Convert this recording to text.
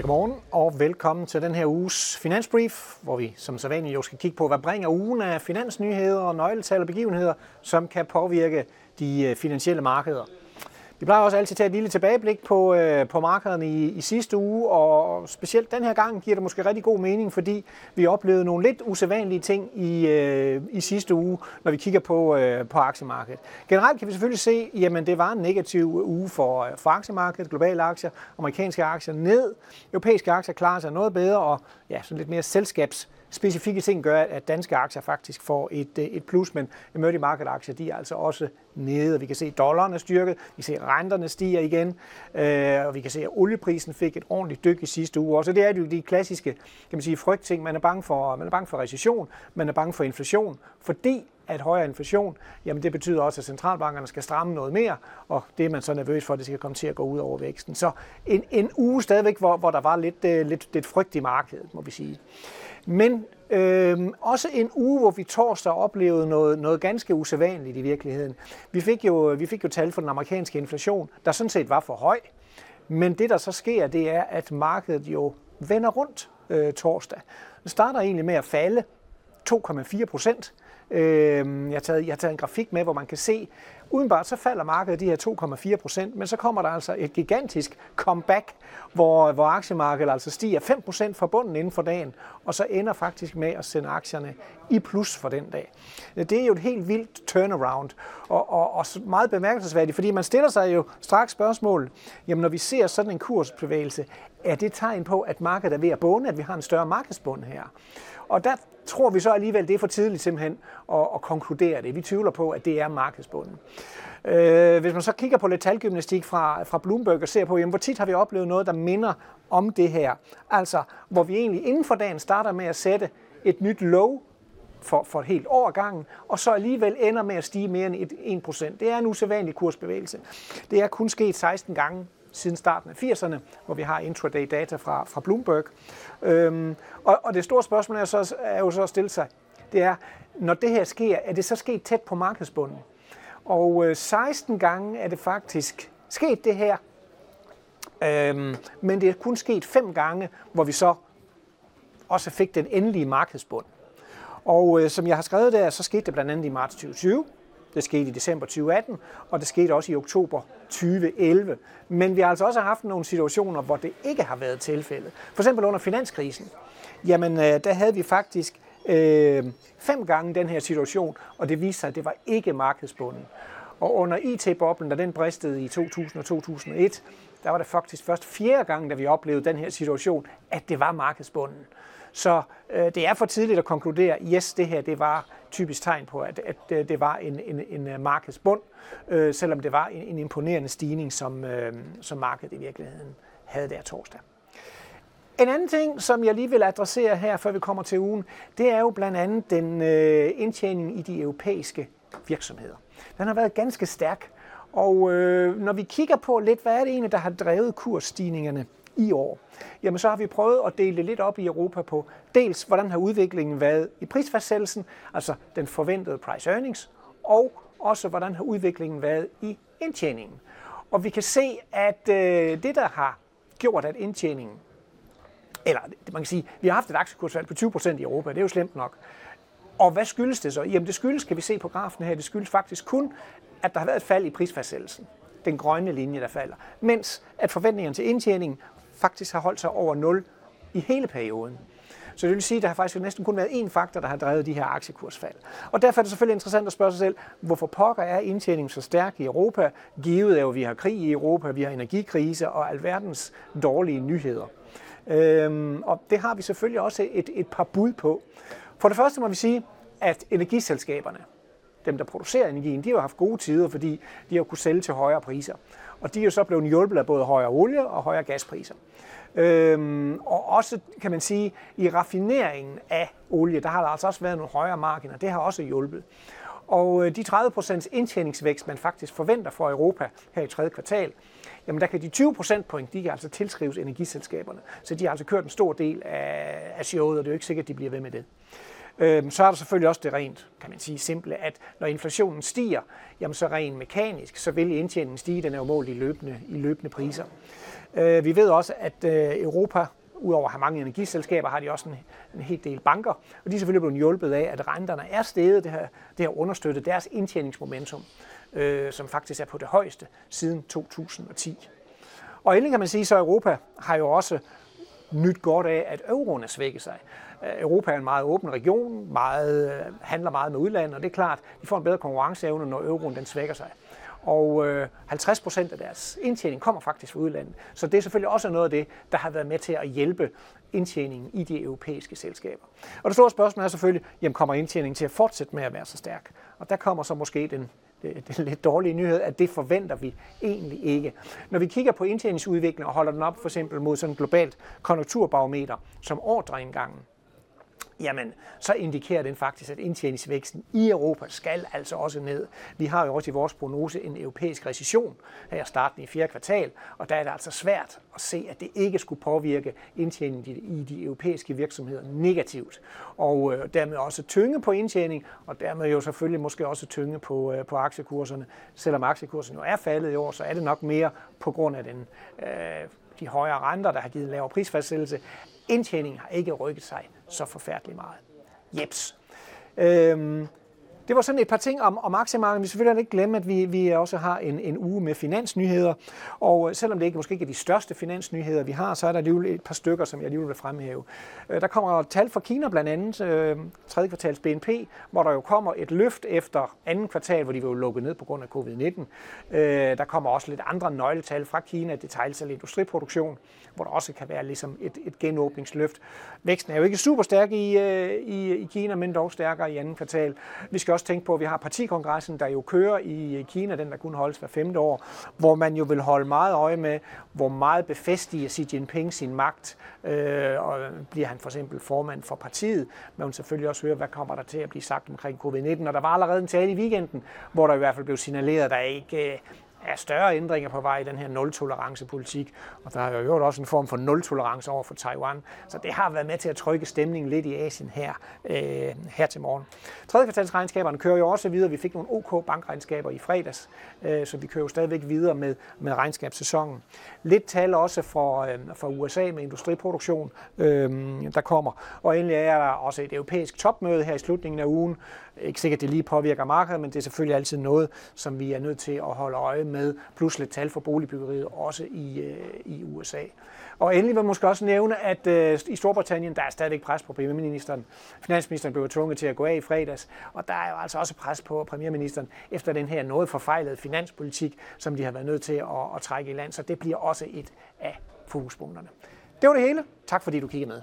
Ja, godmorgen og velkommen til den her uges Finansbrief, hvor vi som sædvanligt jo skal kigge på, hvad bringer ugen af finansnyheder og nøgletal og begivenheder, som kan påvirke de øh, finansielle markeder. Vi plejer også altid at tage et lille tilbageblik på, øh, på markederne i, i sidste uge, og specielt den her gang giver det måske rigtig god mening, fordi vi oplevede nogle lidt usædvanlige ting i, øh, i sidste uge, når vi kigger på, øh, på aktiemarkedet. Generelt kan vi selvfølgelig se, at det var en negativ uge for, øh, for aktiemarkedet, globale aktier, amerikanske aktier ned, europæiske aktier klarer sig noget bedre, og ja, sådan lidt mere selskabs specifikke ting gør, at danske aktier faktisk får et, øh, et plus, men emerging market aktier, de er altså også nede. Vi kan se, at dollaren er styrket, vi kan se, at renterne stiger igen, øh, og vi kan se, at olieprisen fik et ordentligt dyk i sidste uge. Og så det er jo de klassiske kan man sige, frygtting. Man er bange for, man er bange for recession, man er bange for inflation, fordi at højere inflation, jamen det betyder også, at centralbankerne skal stramme noget mere, og det er man så nervøs for, at det skal komme til at gå ud over væksten. Så en, en uge stadigvæk, hvor, hvor der var lidt, øh, lidt, lidt frygt i markedet, må vi sige. Men øh, også en uge, hvor vi torsdag oplevede noget, noget ganske usædvanligt i virkeligheden. Vi fik, jo, vi fik jo tal for den amerikanske inflation, der sådan set var for høj. Men det, der så sker, det er, at markedet jo vender rundt øh, torsdag. Det starter egentlig med at falde 2,4 procent. Øh, jeg, har taget, jeg har taget en grafik med, hvor man kan se, udenbart så falder markedet de her 2,4 procent, men så kommer der altså et gigantisk comeback, hvor, hvor aktiemarkedet altså stiger 5 procent fra bunden inden for dagen, og så ender faktisk med at sende aktierne i plus for den dag. Det er jo et helt vildt turnaround, og, og, og meget bemærkelsesværdigt, fordi man stiller sig jo straks spørgsmål, jamen når vi ser sådan en kursbevægelse, er det tegn på, at markedet er ved at bunde, at vi har en større markedsbund her? Og der tror vi så alligevel, det er for tidligt simpelthen at, at konkludere det. Vi tvivler på, at det er markedsbunden. Øh, hvis man så kigger på lidt talgymnastik fra, fra Bloomberg og ser på, jamen, hvor tit har vi oplevet noget, der minder om det her. Altså, hvor vi egentlig inden for dagen starter med at sætte et nyt low for, for et helt år gangen, og så alligevel ender med at stige mere end 1%. Det er en usædvanlig kursbevægelse. Det er kun sket 16 gange siden starten af 80'erne, hvor vi har intraday data fra, fra Bloomberg. Øhm, og, og det store spørgsmål er, så, er jo så at stille sig, det er, når det her sker, er det så sket tæt på markedsbunden? Og øh, 16 gange er det faktisk sket det her, øhm, men det er kun sket fem gange, hvor vi så også fik den endelige markedsbund. Og øh, som jeg har skrevet der, så skete det blandt andet i marts 2020, det skete i december 2018, og det skete også i oktober 2011. Men vi har altså også haft nogle situationer, hvor det ikke har været tilfældet. For eksempel under finanskrisen. Jamen, øh, der havde vi faktisk øh, fem gange den her situation, og det viste sig, at det var ikke markedsbunden. Og under IT-boblen, da den bristede i 2000 og 2001, der var det faktisk først fjerde gang, da vi oplevede den her situation, at det var markedsbunden. Så øh, det er for tidligt at konkludere, yes, det her det var typisk tegn på, at, at øh, det var en, en, en øh, markedsbund, øh, selvom det var en, en imponerende stigning, som, øh, som markedet i virkeligheden havde der torsdag. En anden ting, som jeg lige vil adressere her, før vi kommer til ugen, det er jo blandt andet den øh, indtjening i de europæiske virksomheder. Den har været ganske stærk, og øh, når vi kigger på lidt, hvad er det egentlig, der har drevet kursstigningerne i år, jamen så har vi prøvet at dele det lidt op i Europa på dels, hvordan har udviklingen været i prisfastsættelsen, altså den forventede price earnings, og også hvordan har udviklingen været i indtjeningen. Og vi kan se, at øh, det, der har gjort, at indtjeningen, eller man kan sige, vi har haft et aktiekursfald på 20% i Europa, det er jo slemt nok. Og hvad skyldes det så? Jamen det skyldes, kan vi se på grafen her, det skyldes faktisk kun, at der har været et fald i prisfastsættelsen den grønne linje, der falder. Mens at forventningerne til indtjeningen faktisk har holdt sig over 0 i hele perioden. Så det vil sige, at der har faktisk næsten kun været én faktor, der har drevet de her aktiekursfald. Og derfor er det selvfølgelig interessant at spørge sig selv, hvorfor pokker er indtjeningen så stærk i Europa, givet af, at vi har krig i Europa, vi har energikrise og alverdens dårlige nyheder. Øhm, og det har vi selvfølgelig også et, et par bud på. For det første må vi sige, at energiselskaberne, dem der producerer energien, de har haft gode tider, fordi de har kunnet sælge til højere priser. Og de er jo så blevet hjulpet af både højere olie og højere gaspriser. Øhm, og også, kan man sige, i raffineringen af olie, der har der altså også været nogle højere marginer. Det har også hjulpet. Og øh, de 30% indtjeningsvækst, man faktisk forventer for Europa her i tredje kvartal, jamen der kan de 20 point, de kan altså tilskrives energiselskaberne. Så de har altså kørt en stor del af, af showet, og det er jo ikke sikkert, at de bliver ved med det. Øh, så er der selvfølgelig også det rent, kan man sige, simple, at når inflationen stiger, jamen så rent mekanisk, så vil indtjeningen stige, den er jo målt i løbende, i løbende priser. Øh, vi ved også, at øh, Europa Udover at have mange energiselskaber, har de også en, en hel del banker, og de er selvfølgelig blevet hjulpet af, at renterne er steget. Det har, det har understøttet deres indtjeningsmomentum, øh, som faktisk er på det højeste siden 2010. Og endelig kan man sige, så Europa har jo også nyt godt af, at euroen er svækket sig. Europa er en meget åben region, meget, øh, handler meget med udlandet, og det er klart, de får en bedre konkurrenceevne, når euroen den svækker sig. Og øh, 50 procent af deres indtjening kommer faktisk fra udlandet. Så det er selvfølgelig også noget af det, der har været med til at hjælpe indtjeningen i de europæiske selskaber. Og det store spørgsmål er selvfølgelig, jamen kommer indtjeningen til at fortsætte med at være så stærk? Og der kommer så måske den, det, den lidt dårlige nyhed, at det forventer vi egentlig ikke. Når vi kigger på indtjeningsudviklingen og holder den op for eksempel mod sådan et globalt konjunkturbarometer som ordreindgangen, jamen så indikerer den faktisk, at indtjeningsvæksten i Europa skal altså også ned. Vi har jo også i vores prognose en europæisk recession her starten i fjerde kvartal, og der er det altså svært at se, at det ikke skulle påvirke indtjeningen i de europæiske virksomheder negativt. Og øh, dermed også tynge på indtjening, og dermed jo selvfølgelig måske også tynge på, øh, på aktiekurserne. Selvom aktiekursen jo er faldet i år, så er det nok mere på grund af den, øh, de højere renter, der har givet lavere prisfastsættelse, Indtjeningen har ikke rykket sig så forfærdeligt meget. Jeps. Øhm, det var sådan et par ting om, om aktiemarkedet. Vi skal selvfølgelig ikke glemme, at vi, vi også har en, en uge med finansnyheder. Og øh, selvom det ikke måske ikke er de største finansnyheder, vi har, så er der alligevel et par stykker, som jeg alligevel vil fremhæve. Øh, der kommer tal fra Kina blandt andet, øh, tredje kvartals BNP, hvor der jo kommer et løft efter andet kvartal, hvor de var jo lukket ned på grund af covid-19. Øh, der kommer også lidt andre nøgletal fra Kina, detaljsalg industriproduktion, hvor der også kan være ligesom et, et genåbningsløft. Væksten er jo ikke super stærk i, øh, i, i Kina, men dog stærkere i andet kvartal. Vi skal også tænke på, at vi har partikongressen, der jo kører i øh, Kina, den der kun holdes hver femte år, hvor man jo vil holde meget øje med, hvor meget befæstiger Xi Jinping sin magt, øh, og bliver han for eksempel formand for partiet, men hun selvfølgelig også høre, hvad kommer der til at blive sagt omkring covid-19, og der var allerede en tale i weekenden, hvor der i hvert fald blev signaleret, at der ikke øh, er større ændringer på vej i den her nul-tolerance-politik, og der er jo også en form for nul-tolerance over for Taiwan, så det har været med til at trykke stemningen lidt i Asien her, øh, her til morgen. Tredje kvartalsregnskaberne kører jo også videre. Vi fik nogle OK bankregnskaber i fredags, øh, så vi kører jo stadigvæk videre med, med regnskabssæsonen. Lidt tal også for, øh, for USA med industriproduktion, øh, der kommer. Og endelig er der også et europæisk topmøde her i slutningen af ugen. Ikke sikkert, det lige påvirker markedet, men det er selvfølgelig altid noget, som vi er nødt til at holde øje med. Plus lidt tal for boligbyggeriet også i, øh, i USA. Og endelig vil jeg måske også nævne, at øh, i Storbritannien, der er stadigvæk pres på premierministeren. Finansministeren blev tvunget til at gå af i fredags, og der er jo altså også pres på premierministeren efter den her noget forfejlede finanspolitik, som de har været nødt til at, at trække i land. Så det bliver også et af fokuspunkterne. Det var det hele. Tak fordi du kiggede med.